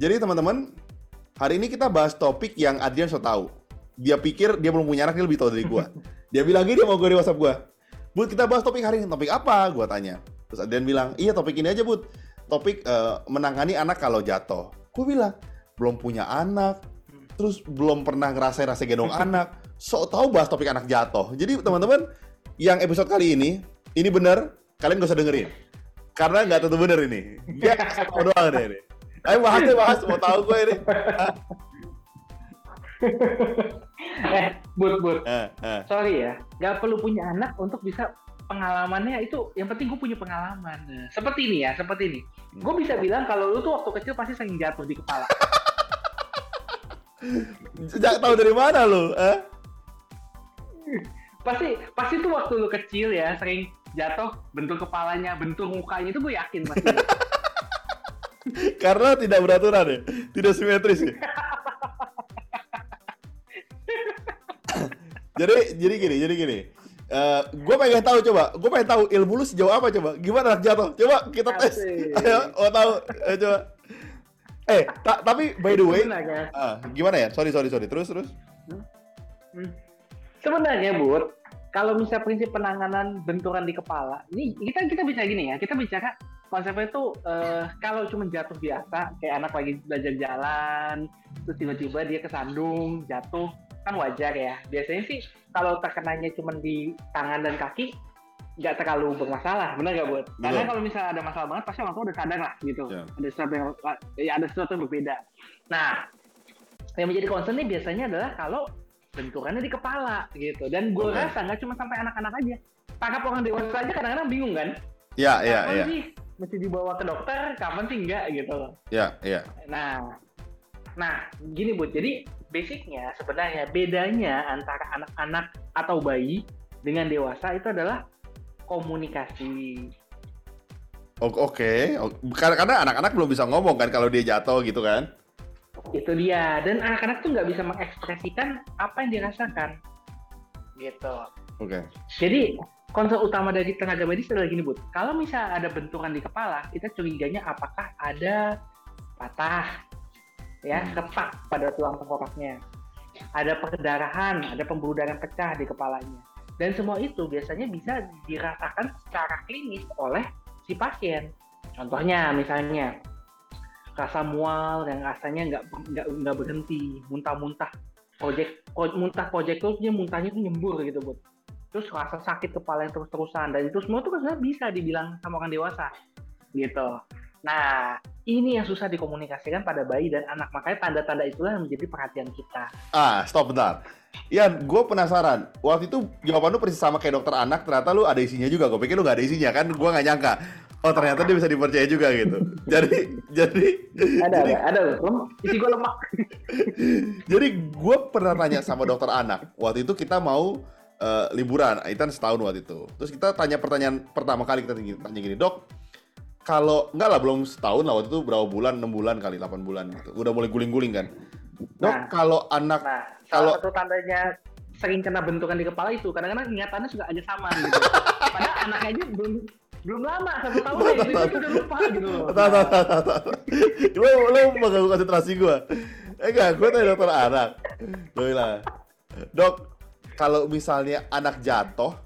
Jadi teman-teman, hari ini kita bahas topik yang Adrian so tahu. Dia pikir dia belum punya anak, dia lebih tahu dari gua. Dia bilang gini dia mau gue di WhatsApp gua. Bud, kita bahas topik hari ini. Topik apa? Gua tanya. Terus Adrian bilang, iya topik ini aja, Bud. Topik eh, menangani anak kalau jatuh. Gue bilang, belum punya anak, terus belum pernah ngerasain rasa gendong anak. So tahu bahas topik anak jatuh. Jadi teman-teman, yang episode kali ini, ini benar, kalian gak usah dengerin. Karena nggak tentu bener ini. Dia mau doang deh ini. Ayo bahas deh, bahas. Mau tahu gue ini. eh, but, but. Eh, eh. Sorry ya, nggak perlu punya anak untuk bisa pengalamannya itu. Yang penting gue punya pengalaman. Seperti ini ya, seperti ini. Gue bisa bilang kalau lu tuh waktu kecil pasti sering jatuh di kepala. Sejak tahu dari mana lu? Eh? pasti, pasti tuh waktu lu kecil ya sering jatuh, bentuk kepalanya, bentuk mukanya itu gue yakin pasti. Karena tidak beraturan ya, tidak simetris ya. jadi jadi gini, jadi gini. Eh, gue pengen tahu coba, gue pengen tahu ilmu lu sejauh apa coba. Gimana anak jatuh? Coba kita tes. Asik. Ayo, mau tahu? Ayo coba. Eh, ta- tapi by the way, Gimana, ah, gimana ya? Sorry, sorry, sorry. Terus, terus. Hmm. Sebenarnya, Bud, kalau misalnya prinsip penanganan benturan di kepala, ini kita kita bisa gini ya, kita bicara konsepnya itu eh, kalau cuma jatuh biasa, kayak anak lagi belajar jalan, terus tiba-tiba dia kesandung, jatuh, kan wajar ya. Biasanya sih kalau terkenanya cuma di tangan dan kaki, nggak terlalu bermasalah, benar nggak, Bud? Karena kalau misalnya ada masalah banget, pasti orang tua udah sadar lah, gitu. Ya. Ada sesuatu yang ya ada sesuatu yang berbeda. Nah, yang menjadi concern nih biasanya adalah kalau benturannya di kepala gitu. Dan gue Oke. rasa nggak cuma sampai anak-anak aja. Tangkap orang dewasa aja kadang-kadang bingung kan. Ya, ya, kapan ya. sih mesti dibawa ke dokter, kapan sih enggak gitu. Ya, ya. Nah, nah gini bu. Jadi basicnya sebenarnya bedanya antara anak-anak atau bayi dengan dewasa itu adalah komunikasi. Oke, O- karena karena anak-anak belum bisa ngomong kan kalau dia jatuh gitu kan. Itu dia. Dan anak-anak tuh nggak bisa mengekspresikan apa yang dirasakan. Gitu. Oke. Jadi konsep utama dari tenaga medis adalah gini, Bud. Kalau misalnya ada benturan di kepala, kita curiganya apakah ada patah, ya, Hmm. retak pada tulang tengkoraknya. Ada perdarahan, ada pembuluh darah pecah di kepalanya. Dan semua itu biasanya bisa dirasakan secara klinis oleh si pasien. Contohnya misalnya rasa mual yang rasanya nggak nggak nggak berhenti, muntah-muntah, project pro- muntah projectile muntahnya tuh nyembur gitu, Bud terus rasa sakit kepala yang terus-terusan dan itu semua tuh kan sebenarnya bisa dibilang sama orang dewasa gitu. Nah ini yang susah dikomunikasikan pada bayi dan anak makanya tanda-tanda itulah yang menjadi perhatian kita. Ah, stop bentar. Ian, gue penasaran. Waktu itu jawaban lu persis sama kayak dokter anak, ternyata lu ada isinya juga. Gue pikir lu gak ada isinya kan, gue gak nyangka. Oh ternyata dia bisa dipercaya juga gitu. jadi, jadi, Ada jadi, ada ada lemak isi gue lemak. jadi gue pernah tanya sama dokter anak. Waktu itu kita mau eh, liburan, Aitan setahun waktu itu. Terus kita tanya pertanyaan pertama kali kita tanya gini, dok, kalau enggak lah belum setahun lah waktu itu berapa bulan, 6 bulan kali, 8 bulan gitu. Udah mulai guling-guling kan. Dok, Nah. kalau anak Nah Kalau- satu tandanya sering kena benturan di kepala itu kadang-kadang ingatannya suka aja sama gitu. Padahal anaknya aja belum belum lama satu tahun ya, jadi dia udah lupa gitu loh. Tahu, tahu, tahu, tahu, tahu. Lu, lu mengganggu konsentrasi gue. Eh enggak, gue tanya dokter anak. Lu bilang, dok, kalau misalnya anak jatuh,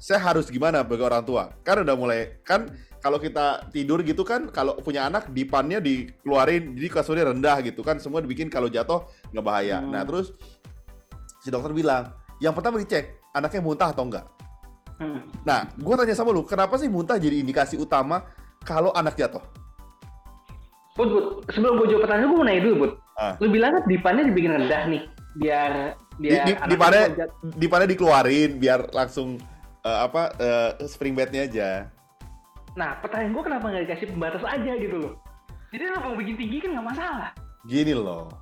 saya harus gimana sebagai orang tua? Kan udah mulai, kan kalau kita tidur gitu kan, kalau punya anak, dipannya dikeluarin, jadi kasurnya rendah gitu kan, semua dibikin kalau jatuh nggak bahaya. Hmm. Nah terus, si dokter bilang, yang pertama dicek, anaknya muntah atau enggak. Hmm. Nah, gue tanya sama lu, kenapa sih muntah jadi indikasi utama kalau anak jatuh? Bud, Bud, sebelum gue jawab pertanyaan gue mau nanya dulu, Bud. Ah. Lu bilang kan dipannya dibikin rendah nih, biar biar di, anaknya dipannya kalau jat- dipannya dikeluarin biar langsung eh, apa eh, spring bednya aja. Nah, pertanyaan gue kenapa nggak dikasih pembatas aja gitu loh? Jadi lu mau bikin tinggi kan nggak masalah. Gini loh,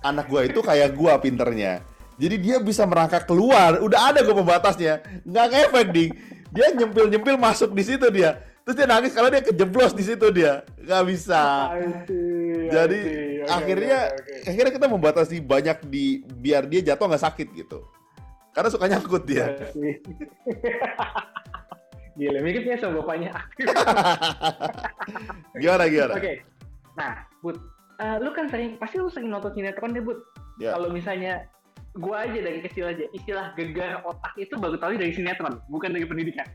anak gua itu kayak gua pinternya. Jadi dia bisa merangkak keluar, udah ada gua pembatasnya, nggak ngefek ding. Dia nyempil nyempil masuk di situ dia. Terus dia nangis kalau dia kejeblos di situ dia, nggak bisa. Jadi akhirnya akhirnya kita membatasi banyak di biar dia jatuh nggak sakit gitu. Karena suka nyangkut dia. Gila, miripnya sama bapaknya. gimana gimana? Oke. Nah, Bud, eh, lu kan sering pasti lu sering nonton sinetron deh, Bud. Ya. Kalau misalnya gua aja dari kecil aja istilah gegar otak itu baru tahu dari sinetron, bukan dari pendidikan.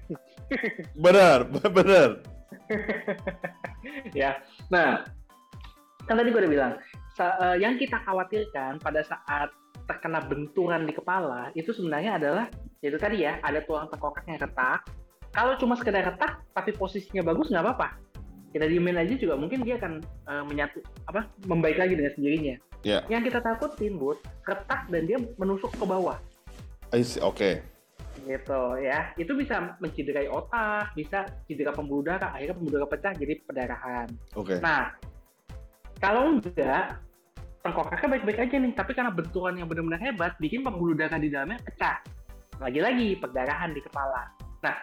Benar, benar. ya. Nah, kan tadi gue udah bilang, eh, yang kita khawatirkan pada saat terkena benturan di kepala itu sebenarnya adalah itu tadi ya ada tulang tengkorak yang retak. Kalau cuma sekedar retak tapi posisinya bagus nggak apa-apa. Kita diemin aja juga mungkin dia akan eh, menyatu apa membaik lagi dengan sendirinya. Ya. Yang kita takutin, Bud, retak dan dia menusuk ke bawah Oke. gitu ya itu bisa menciderai otak bisa cedera pembuluh darah akhirnya pembuluh darah pecah jadi perdarahan Oke. nah kalau enggak tengkoraknya baik-baik aja nih tapi karena benturan yang benar-benar hebat bikin pembuluh darah di dalamnya pecah lagi-lagi perdarahan di kepala nah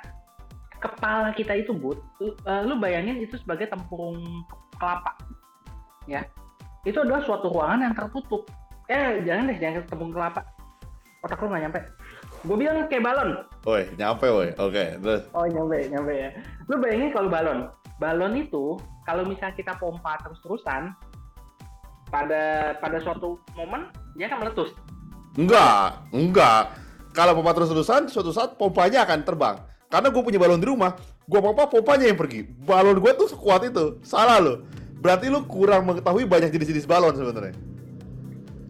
kepala kita itu but lu, eh, lu bayangin itu sebagai tempurung kelapa ya itu adalah suatu ruangan yang tertutup eh jangan deh jangan tempurung kelapa otak lu nggak nyampe gue bilang kayak balon Woi, nyampe woi. Oke, terus. Oh nyampe, nyampe ya. Lu bayangin kalau balon, balon itu kalau misalnya kita pompa terus-terusan, pada pada suatu momen dia akan meletus. Enggak, enggak. Kalau pompa terus-terusan, suatu saat pompanya akan terbang. Karena gue punya balon di rumah, gue pompa, pompanya yang pergi. Balon gue tuh sekuat itu. Salah lo. Berarti lu kurang mengetahui banyak jenis-jenis balon sebenarnya.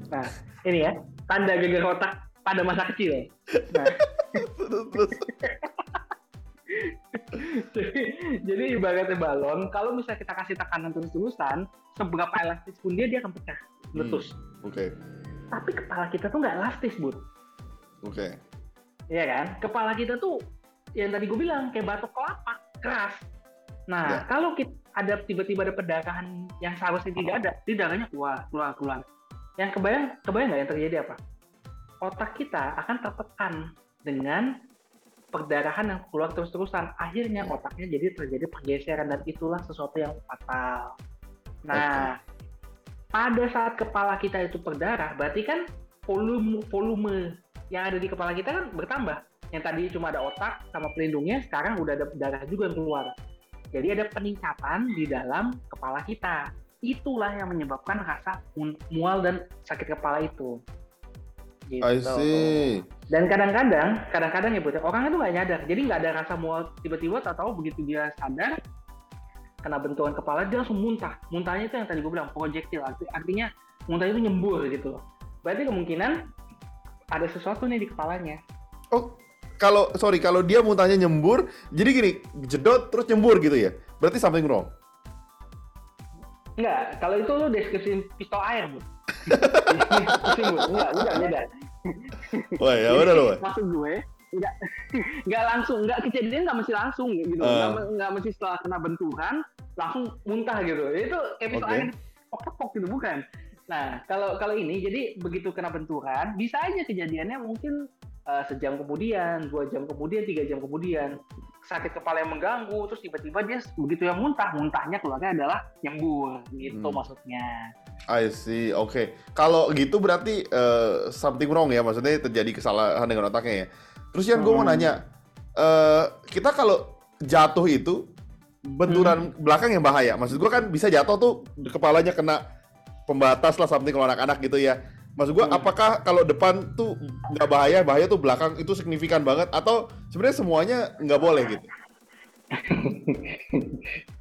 Nah ini ya tanda gegar otak pada masa kecil. Nah, Terus, terus. jadi, jadi ibaratnya balon, kalau misalnya kita kasih tekanan terus-terusan, seberapa elastis pun dia dia akan pecah, meletus. Oke, Tapi kepala kita tuh nggak elastis, bud. oke. Iya kan? Kepala kita tuh yang tadi gue bilang kayak batok kelapa, keras. Nah, Ya. kalau kita ada tiba-tiba ada perdarahan yang seharusnya tidak ada, di darahnya keluar, keluar, keluar. Yang kebayang, kebayang nggak yang terjadi apa? Otak kita akan tertekan dengan perdarahan yang keluar terus-terusan. Akhirnya Ya. otaknya jadi terjadi pergeseran dan itulah sesuatu yang fatal. Nah, pada saat kepala kita itu berdarah, berarti kan volume volume yang ada di kepala kita kan bertambah. Yang tadi cuma ada otak sama pelindungnya, sekarang udah ada darah juga yang keluar. Jadi ada peningkatan di dalam kepala kita. Itulah yang menyebabkan rasa mu- mual dan sakit kepala itu. Gitu. I see. Dan kadang-kadang, kadang-kadang ya Bu, orang itu nggak nyadar. Jadi nggak ada rasa mual tiba-tiba atau begitu dia sadar kena benturan kepala dia langsung muntah. Muntahnya itu yang tadi gue bilang projektil. Arti, artinya muntah itu nyembur gitu. Berarti kemungkinan ada sesuatu nih di kepalanya. Oh, kalau sorry, kalau dia muntahnya nyembur, jadi gini, jedot terus nyembur gitu ya. Berarti something wrong. Enggak, kalau itu lu deskripsi pistol air, Bu. Enggak, bukan beda. Wah, ya udah loh. Maksud gue, enggak enggak langsung, enggak kejadian enggak mesti langsung gitu. Ah. Enggak, enggak mesti setelah kena benturan langsung muntah gitu. Itu kayak pistol Oke. air pok-pok gitu, bukan. Nah, kalau kalau ini jadi begitu kena benturan, bisa aja kejadiannya mungkin eh, sejam kemudian, dua jam kemudian, tiga jam kemudian sakit kepala yang mengganggu, terus tiba-tiba dia begitu yang muntah, muntahnya keluarnya adalah nyembur, gitu Hmm. maksudnya. I see. Oke. Kalau gitu berarti eh, something wrong ya, maksudnya terjadi kesalahan dengan otaknya ya. Terus yang gue mau Hmm. nanya, eh, kita kalau jatuh itu benturan Hmm. belakang yang bahaya. Maksud gue kan bisa jatuh tuh kepalanya kena pembatas lah something kalau anak-anak gitu ya. Maksud gue Hmm. apakah kalau depan tuh nggak bahaya, bahaya tuh belakang itu signifikan banget atau sebenarnya semuanya nggak boleh gitu?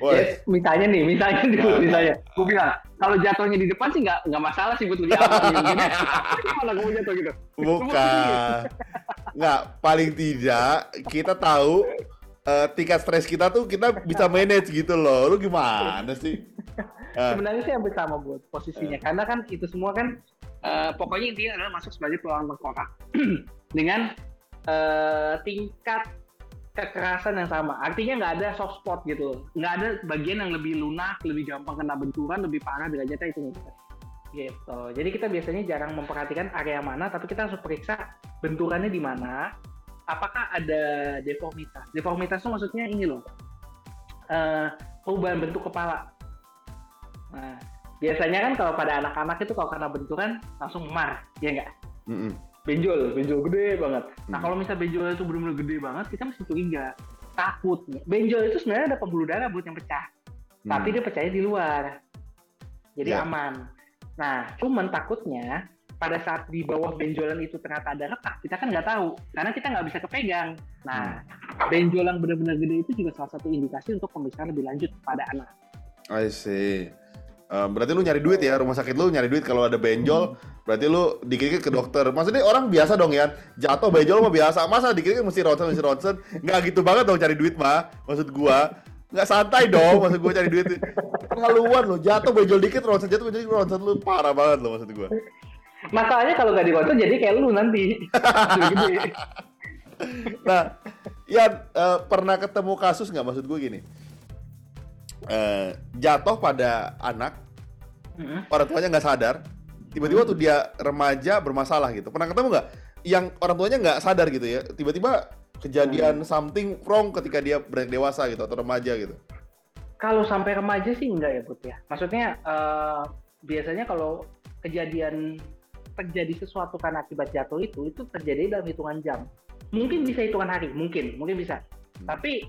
Ya, misalnya nih, misalnya nih, Nah. misalnya, gue bilang kalau jatuhnya di depan sih nggak nggak masalah sih buat apa gitu. Gimana jatuh gitu? Bukan. Nggak, paling tidak kita tahu eh, tingkat stres kita tuh kita bisa manage gitu loh. Lu gimana sih? Eh, Sebenarnya sih hampir sama buat posisinya, karena kan itu semua kan eh, pokoknya intinya adalah masuk sebagai peluang tengkorak dengan eh, tingkat kekerasan yang sama. Artinya nggak ada soft spot gitu, nggak ada bagian yang lebih lunak, lebih gampang kena benturan, lebih parah derajatnya itu. Gitu. Jadi kita biasanya jarang memperhatikan area mana, tapi kita harus periksa benturannya di mana. Apakah ada deformitas? Deformitas itu maksudnya ini loh, eh, perubahan bentuk kepala. Nah, biasanya kan kalau pada anak-anak itu kalau kena benturan langsung memar, ya nggak? mm-mm. Benjol, benjol gede banget. Nah Hmm. kalau misalnya benjol itu benar-benar gede banget, kita mesti curiga, takut. Benjol itu sebenarnya ada pembuluh darah buat yang pecah, tapi Hmm. dia pecahnya di luar. jadi Ya. aman. Nah, cuman takutnya pada saat di bawah benjolan itu ternyata ada retak, kita kan nggak tahu karena kita nggak bisa kepegang. Nah, benjolan benar-benar gede itu juga salah satu indikasi untuk pemeriksaan lebih lanjut pada anak. I see. Eh, berarti lu nyari duit ya, rumah sakit lu nyari duit kalau ada benjol, berarti lu dikit-dikit ke dokter. Maksudnya orang biasa dong ya, jatuh benjol mah biasa. Masa dikit-dikit mesti ronsen, mesti ronsen? Nggak gitu banget dong cari duit mah. Maksud gua, nggak santai dong maksud gua cari duit. Terlaluan lo, jatuh benjol dikit, ronsen, jatuh benjol dikit, ronsen lu parah banget lo maksud gua. Masalahnya kalau nggak dikontrol jadi kayak lu nanti. Nah, ya eh, pernah ketemu kasus nggak maksud gue gini? Eh, jatuh pada anak, Mm-mm. orang tuanya nggak sadar, tiba-tiba tuh dia remaja bermasalah gitu. Pernah ketemu nggak? Yang orang tuanya nggak sadar gitu ya, tiba-tiba kejadian something wrong ketika dia beranjak dewasa gitu atau remaja gitu. Kalau sampai remaja sih enggak ya, Bud ya. Maksudnya eh, biasanya kalau kejadian terjadi sesuatu karena akibat jatuh itu itu terjadi dalam hitungan jam. Mungkin bisa hitungan hari, mungkin, mungkin bisa. Hmm. Tapi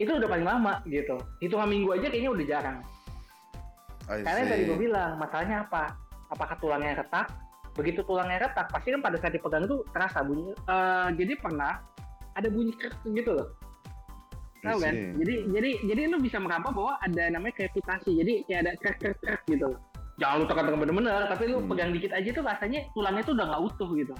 itu udah paling lama gitu. Hitungan minggu aja kayaknya udah jarang. I Karena tadi gue bilang, masalahnya apa? Apakah tulangnya retak? Begitu tulangnya retak, pasti kan pada saat dipegang itu terasa bunyi. Eh, jadi pernah ada bunyi krek gitu loh. Tahu kan? Jadi jadi jadi lu bisa merampok bahwa ada namanya krepitasi. Jadi kayak ada krek krek krek gitu. Jangan lu tekan-tekan bener-bener, tapi lu Hmm. pegang dikit aja tuh rasanya tulangnya tuh udah nggak utuh gitu.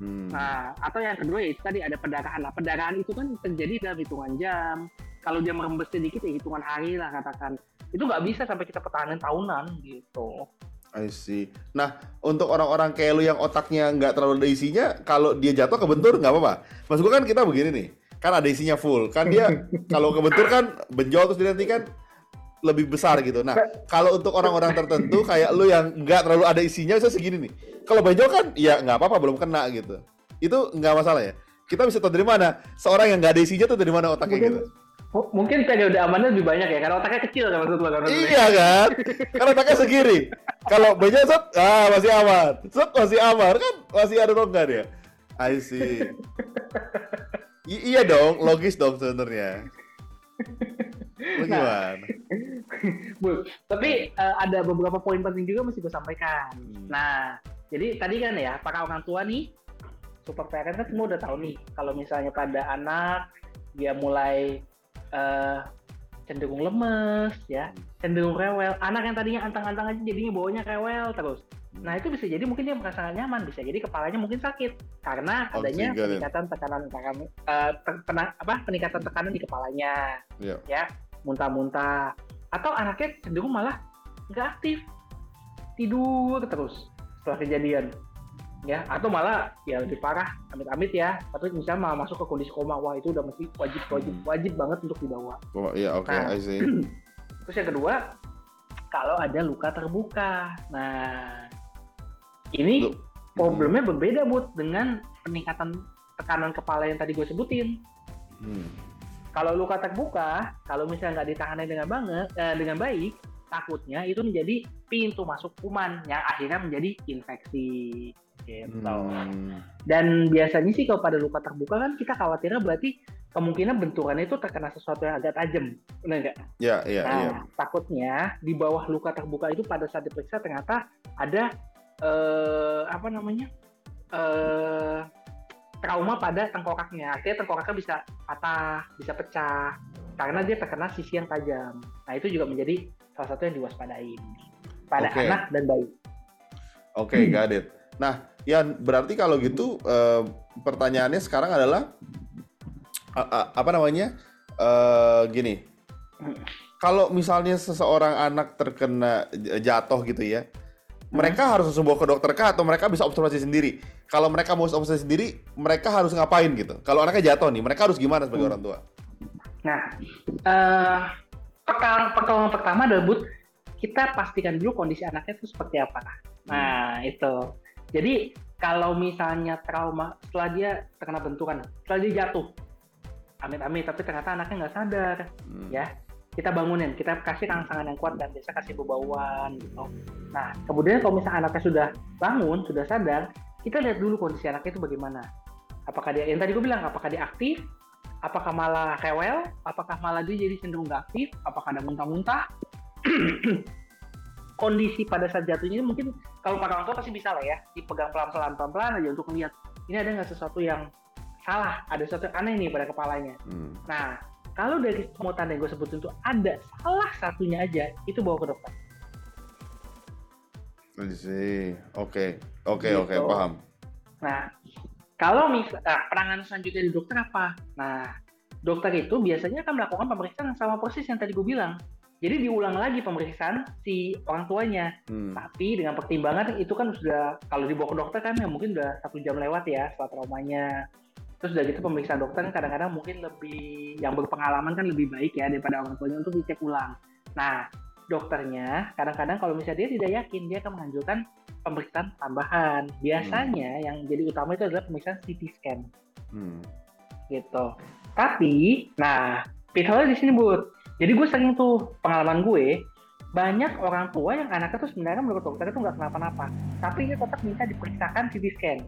Hmm. Nah, atau yang kedua ya itu tadi ada pendarahan. Nah, pendarahan itu kan terjadi dalam hitungan jam. Kalau dia merembes sedikit ya hitungan hari lah katakan. Itu nggak bisa sampai kita pertahanan tahunan gitu. I see. Nah, untuk orang-orang kayak lu yang otaknya nggak terlalu ada isinya, kalau dia jatuh kebentur nggak apa-apa. Maksud gua kan kita begini nih, kan ada isinya full. Kan dia kalau kebentur kan benjol terus dia nanti kan lebih besar gitu. Nah, kalau untuk orang-orang tertentu kayak lu yang nggak terlalu ada isinya, bisa segini nih. Kalau benjol kan, ya nggak apa-apa, belum kena gitu. Itu nggak masalah ya. Kita bisa tahu dari mana seorang yang nggak ada isinya tuh dari mana otaknya Mungkin- gitu. Mungkin periode amannya lebih banyak ya karena otaknya kecil kan maksud lo kan? Iya kan? Karena otaknya segini. Kalau benjol set, ah masih aman. Set masih aman kan masih ada rongga dia. I see. I- iya dong, logis dong sebenarnya. Nah? Bu, tapi eh, ada beberapa poin penting juga mesti gue sampaikan. Hmm. Nah, jadi tadi kan ya para orang tua nih super parent kan semua udah tahu nih kalau misalnya pada anak dia mulai eh, cenderung lemes ya, cenderung rewel. Anak yang tadinya antang-antang aja jadinya bawanya rewel terus. Nah itu bisa jadi mungkin dia merasa nggak nyaman, bisa jadi kepalanya mungkin sakit. Karena adanya sehingga- peningkatan tekanan tekanan eh, te- tena- apa peningkatan tekanan di kepalanya, Iya. ya muntah-muntah. Atau anaknya cenderung malah nggak aktif. Tidur terus setelah kejadian ya atau malah ya lebih parah amit-amit ya tapi misalnya malah masuk ke kondisi koma wah itu udah mesti wajib wajib Hmm. wajib banget untuk dibawa Oh, iya oke, Nah. I see. Terus yang kedua, kalau ada luka terbuka. Nah, ini Lu- problemnya berbeda, Bud, dengan peningkatan tekanan kepala yang tadi gue sebutin. Hmm. Kalau luka terbuka, kalau misalnya nggak ditangani dengan banget, eh, dengan baik, takutnya itu menjadi pintu masuk kuman yang akhirnya menjadi infeksi. Gitu. Hmm. Dan biasanya sih kalau pada luka terbuka kan kita khawatirnya berarti kemungkinan benturannya itu terkena sesuatu yang agak tajam, benar nggak? Ya, iya, Nah, iya. takutnya di bawah luka terbuka itu pada saat diperiksa ternyata ada eh, apa namanya eh, trauma pada tengkoraknya. Artinya tengkoraknya bisa patah, bisa pecah karena dia terkena sisi yang tajam. Nah itu juga menjadi salah satu yang diwaspadain pada Oke. anak dan bayi. Oke, got it. Nah, Yan, berarti kalau gitu eh, pertanyaannya sekarang adalah a- apa namanya? Eh, gini. Kalau misalnya seseorang anak terkena jatuh gitu ya, mereka harus langsung bawa ke dokter kah atau mereka bisa observasi sendiri? Kalau mereka mau observasi sendiri, mereka harus ngapain gitu? Kalau anaknya jatuh nih, mereka harus gimana sebagai Hmm. orang tua? Nah, eh pertolongan, pertolongan pertama adalah Bud, kita pastikan dulu kondisi anaknya itu seperti apa. Nah, itu. Jadi, kalau misalnya trauma setelah dia terkena benturan, setelah dia jatuh, amit-amit, tapi ternyata anaknya nggak sadar, Hmm. ya, kita bangunin, kita kasih rangsangan yang kuat dan biasa kasih bebauan gitu. Nah, kemudian kalau misalnya anaknya sudah bangun, sudah sadar, kita lihat dulu kondisi anaknya itu bagaimana. Apakah dia, yang tadi gue bilang, apakah dia aktif, apakah malah rewel, apakah malah dia jadi cenderung nggak aktif, apakah ada muntah-muntah, kondisi pada saat jatuhnya mungkin kalau para orang tua pasti bisa lah ya dipegang pelan-pelan pelan-pelan aja untuk melihat ini ada nggak sesuatu yang salah, ada sesuatu yang aneh nih pada kepalanya. Hmm. Nah, kalau dari semua tanda yang gue sebutin itu ada salah satunya aja, itu bawa ke dokter. Oke, oke, Gitu. oke, paham. Nah, kalau misal nah, penanganan selanjutnya di dokter apa? Nah, dokter itu biasanya akan melakukan pemeriksaan yang sama persis yang tadi gue bilang. Jadi diulang lagi pemeriksaan si orang tuanya. Hmm. Tapi dengan pertimbangan itu kan sudah kalau dibawa ke dokter kan ya mungkin udah satu jam lewat ya setelah traumanya. Terus udah gitu pemeriksaan dokter kan kadang-kadang mungkin lebih yang berpengalaman kan lebih baik ya daripada orang tuanya untuk dicek ulang. Nah, dokternya kadang-kadang kalau misalnya dia tidak yakin dia akan menganjurkan pemeriksaan tambahan. Biasanya yang jadi utama itu adalah pemeriksaan CT scan Hmm. gitu. Tapi, nah, pitfallnya di sini bud. Jadi gue sering tuh pengalaman gue banyak orang tua yang anaknya tuh sebenarnya menurut dokter itu nggak kenapa-napa, tapi dia tetap minta diperiksakan CT scan.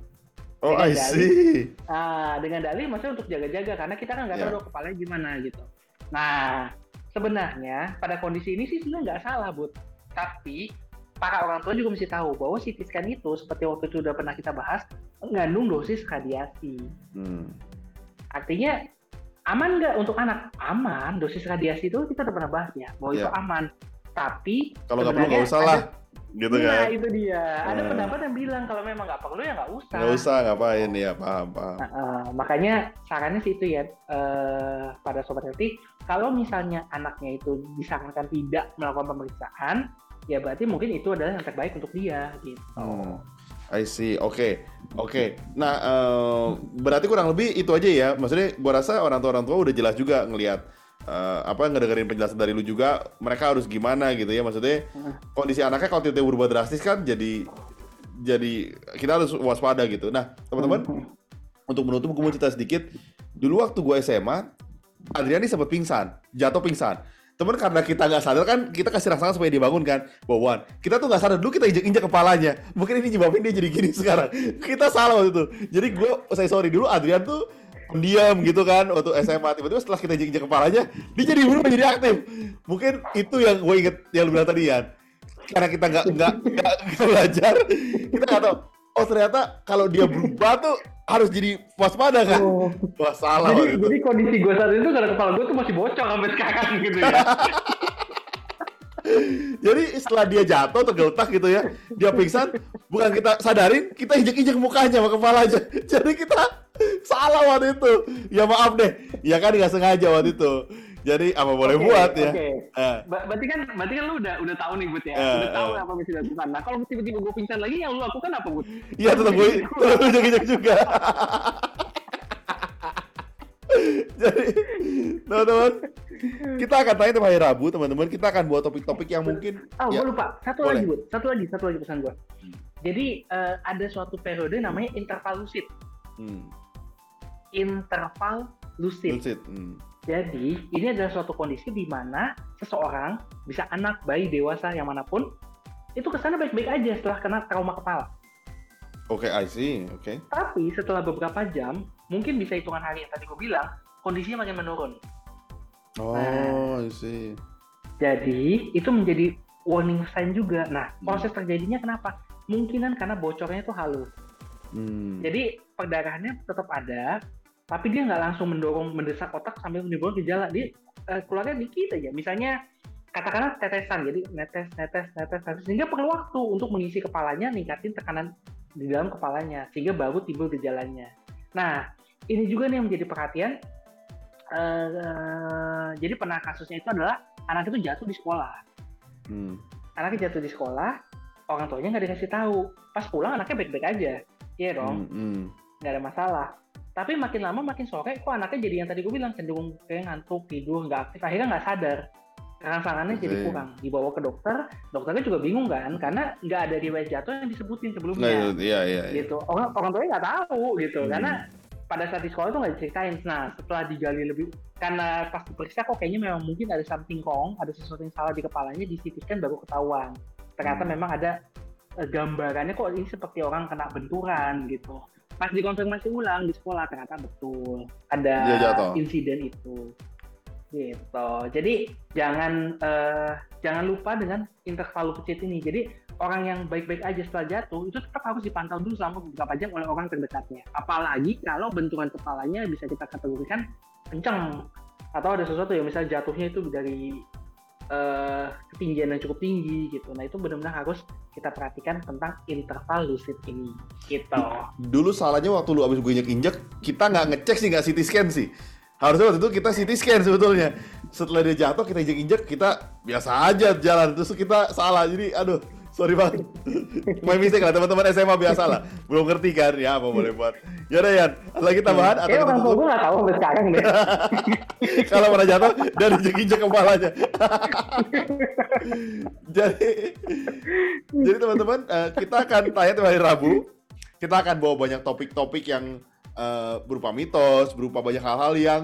Oh, Dengan I see. Nah, dengan dalih maksudnya untuk jaga-jaga karena kita kan nggak tahu Ya. kepalanya gimana gitu. Nah, sebenarnya pada kondisi ini sih sebenarnya nggak salah bud. Tapi para orang tua juga mesti tahu bahwa CT scan itu seperti waktu itu udah pernah kita bahas mengandung dosis radiasi. Hmm. Artinya aman nggak untuk anak? Aman. Dosis radiasi itu kita udah pernah bahas ya, bahwa itu Iya. aman. Tapi Kalau nggak perlu nggak usah lah, gitu Nah, kan? itu dia. Ada Eh. pendapat yang bilang kalau memang nggak perlu ya nggak usah. Nggak usah ngapain ya, paham, paham. Nah, eh, makanya sarannya sih itu ya eh, pada sobat healthy, kalau misalnya anaknya itu disarankan tidak melakukan pemeriksaan, ya berarti mungkin itu adalah yang terbaik untuk dia gitu. Hmm. I see. Oke, oke. Nah, eh, berarti kurang lebih itu aja ya. Maksudnya, gua rasa orang tua orang tua udah jelas juga ngelihat eh, apa ngedengerin penjelasan dari lu juga. Mereka harus gimana gitu ya. Maksudnya kondisi anaknya kalau tiba-tiba berubah drastis kan jadi jadi kita harus waspada gitu. Nah, teman-teman, untuk menutup gue mau cerita sedikit. Dulu waktu gue SMA, Adriani sempat pingsan, jatuh pingsan. Temen karena kita nggak sadar kan, kita kasih rangsangan supaya dia bangun kan. Bawaan, kita tuh nggak sadar dulu kita injek-injek kepalanya. Mungkin ini nyebabin dia jadi gini sekarang. Kita salah waktu itu. Jadi gue, saya sorry dulu Adrian tuh diam gitu kan waktu SMA tiba-tiba setelah kita injek-injek kepalanya dia jadi berubah jadi aktif mungkin itu yang gue inget yang lu bilang tadi Yan karena kita nggak nggak belajar kita nggak tahu oh ternyata kalau dia berubah tuh harus jadi waspada kan? Oh. wah salah Jadi, jadi kondisi gue saat itu karena kepala gue tuh masih bocor sampai sekarang gitu ya. jadi setelah dia jatuh tergeletak gitu ya dia pingsan bukan kita sadarin kita injek-injek mukanya sama kepalanya. Jadi kita salah waktu itu. Ya maaf deh. Ya kan nggak sengaja waktu itu jadi apa boleh Oke, buat ya Oke. Eh, Ba- Berarti kan berarti kan lu udah udah tahu nih Bud ya. Eh, udah tahu eh. apa bisa dilakukan. Nah, kalau tiba-tiba gue pingsan lagi yang lu lakukan apa, Bud? Iya tetap gue tetap gue injek-injek juga. Jadi teman-teman kita akan tanya tiap hari Rabu teman-teman kita akan buat topik-topik yang mungkin Oh, ya, gue lupa. Satu boleh. lagi, Bud. Satu lagi, satu lagi pesan gue. Hmm. Jadi eh, ada suatu periode namanya interval lucid. hmm, Interval lucid. lucid. Hmm. Jadi, ini adalah suatu kondisi di mana seseorang, bisa anak, bayi, dewasa, yang mana pun, itu ke sana baik-baik aja setelah kena trauma kepala. Oke, I see. Oke. Tapi setelah beberapa jam, mungkin bisa hitungan hari yang tadi gue bilang, kondisinya makin menurun. Oh, I see. Jadi, itu menjadi warning sign juga. Nah, Hmm. proses terjadinya kenapa? Mungkinan karena bocornya itu halus. Hmm. Jadi, perdarahannya tetap ada, tapi dia nggak langsung mendorong, mendesak otak sambil menimbulkan gejala. Dia eh, keluarnya dikit aja. Misalnya, katakanlah tetesan, jadi netes, netes, netes, netes, sehingga perlu waktu untuk mengisi kepalanya, ningkatin tekanan di dalam kepalanya, sehingga baru timbul gejalanya. Nah, ini juga nih yang menjadi perhatian. Eh, jadi pernah kasusnya itu adalah anak itu jatuh di sekolah. Hmm. Anaknya jatuh di sekolah, orang tuanya nggak dikasih tahu. Pas pulang anaknya baik-baik aja, iya dong, Hmm, hmm. nggak ada masalah. Tapi makin lama makin sore, kok anaknya jadi yang tadi gue bilang cenderung kayak ngantuk, tidur, nggak aktif. Akhirnya nggak sadar. Rangsangannya jadi Oke. kurang. Dibawa ke dokter, dokternya juga bingung kan, karena nggak ada riwayat jatuh yang disebutin Nah, sebelumnya. itu- iya, iya, iya. gitu. Orang orang tuanya nggak tahu gitu, Hmm. karena pada saat di sekolah itu nggak diceritain. Nah, setelah digali lebih, karena pas diperiksa kok kayaknya memang mungkin ada something wrong, ada sesuatu yang salah di kepalanya, di CT scan baru ketahuan. Ternyata Hmm. memang ada eh, gambarannya kok ini seperti orang kena benturan gitu. Pas dikonfirmasi ulang di sekolah ternyata betul ada jatuh. insiden itu. Gitu. Jadi jangan uh, jangan lupa dengan interval lucid ini. Jadi orang yang baik-baik aja setelah jatuh itu tetap harus dipantau dulu selama beberapa jam oleh orang terdekatnya. Apalagi kalau benturan kepalanya bisa kita kategorikan kencang atau ada sesuatu yang misalnya jatuhnya itu dari uh, ketinggian yang cukup tinggi gitu. Nah itu benar-benar harus kita perhatikan tentang interval lucid ini. Gitu. Dulu salahnya waktu lu abis gue injek-injek, kita nggak ngecek sih nggak CT scan sih harusnya waktu itu kita CT scan sebetulnya setelah dia jatuh kita injek-injek kita biasa aja jalan terus kita salah jadi aduh sorry banget main mistake lah teman-teman SMA biasa lah. Belum ngerti kan? Ya apa boleh buat. Ya udah Yan lagi tambahan atau kita tutup gue gak tahu sampai sekarang deh kalau pernah jatuh dan injek-injek kepalanya. Jadi jadi teman-teman uh, kita akan tanya hari Rabu. Kita akan bawa banyak topik-topik yang uh, berupa mitos, berupa banyak hal-hal yang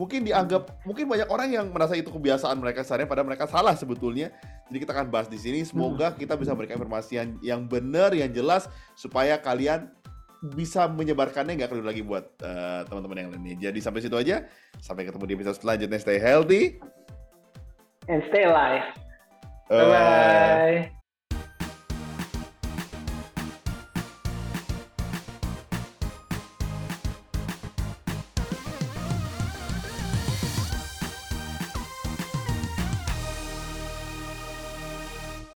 mungkin dianggap mungkin banyak orang yang merasa itu kebiasaan mereka sehari padahal mereka salah sebetulnya. Jadi kita akan bahas di sini. Semoga hmm. kita bisa memberikan informasi yang, yang benar, yang jelas supaya kalian bisa menyebarkannya nggak perlu lagi buat uh, teman-teman yang lainnya. Jadi sampai situ aja. Sampai ketemu di episode selanjutnya. Stay healthy and stay alive. Bye bye.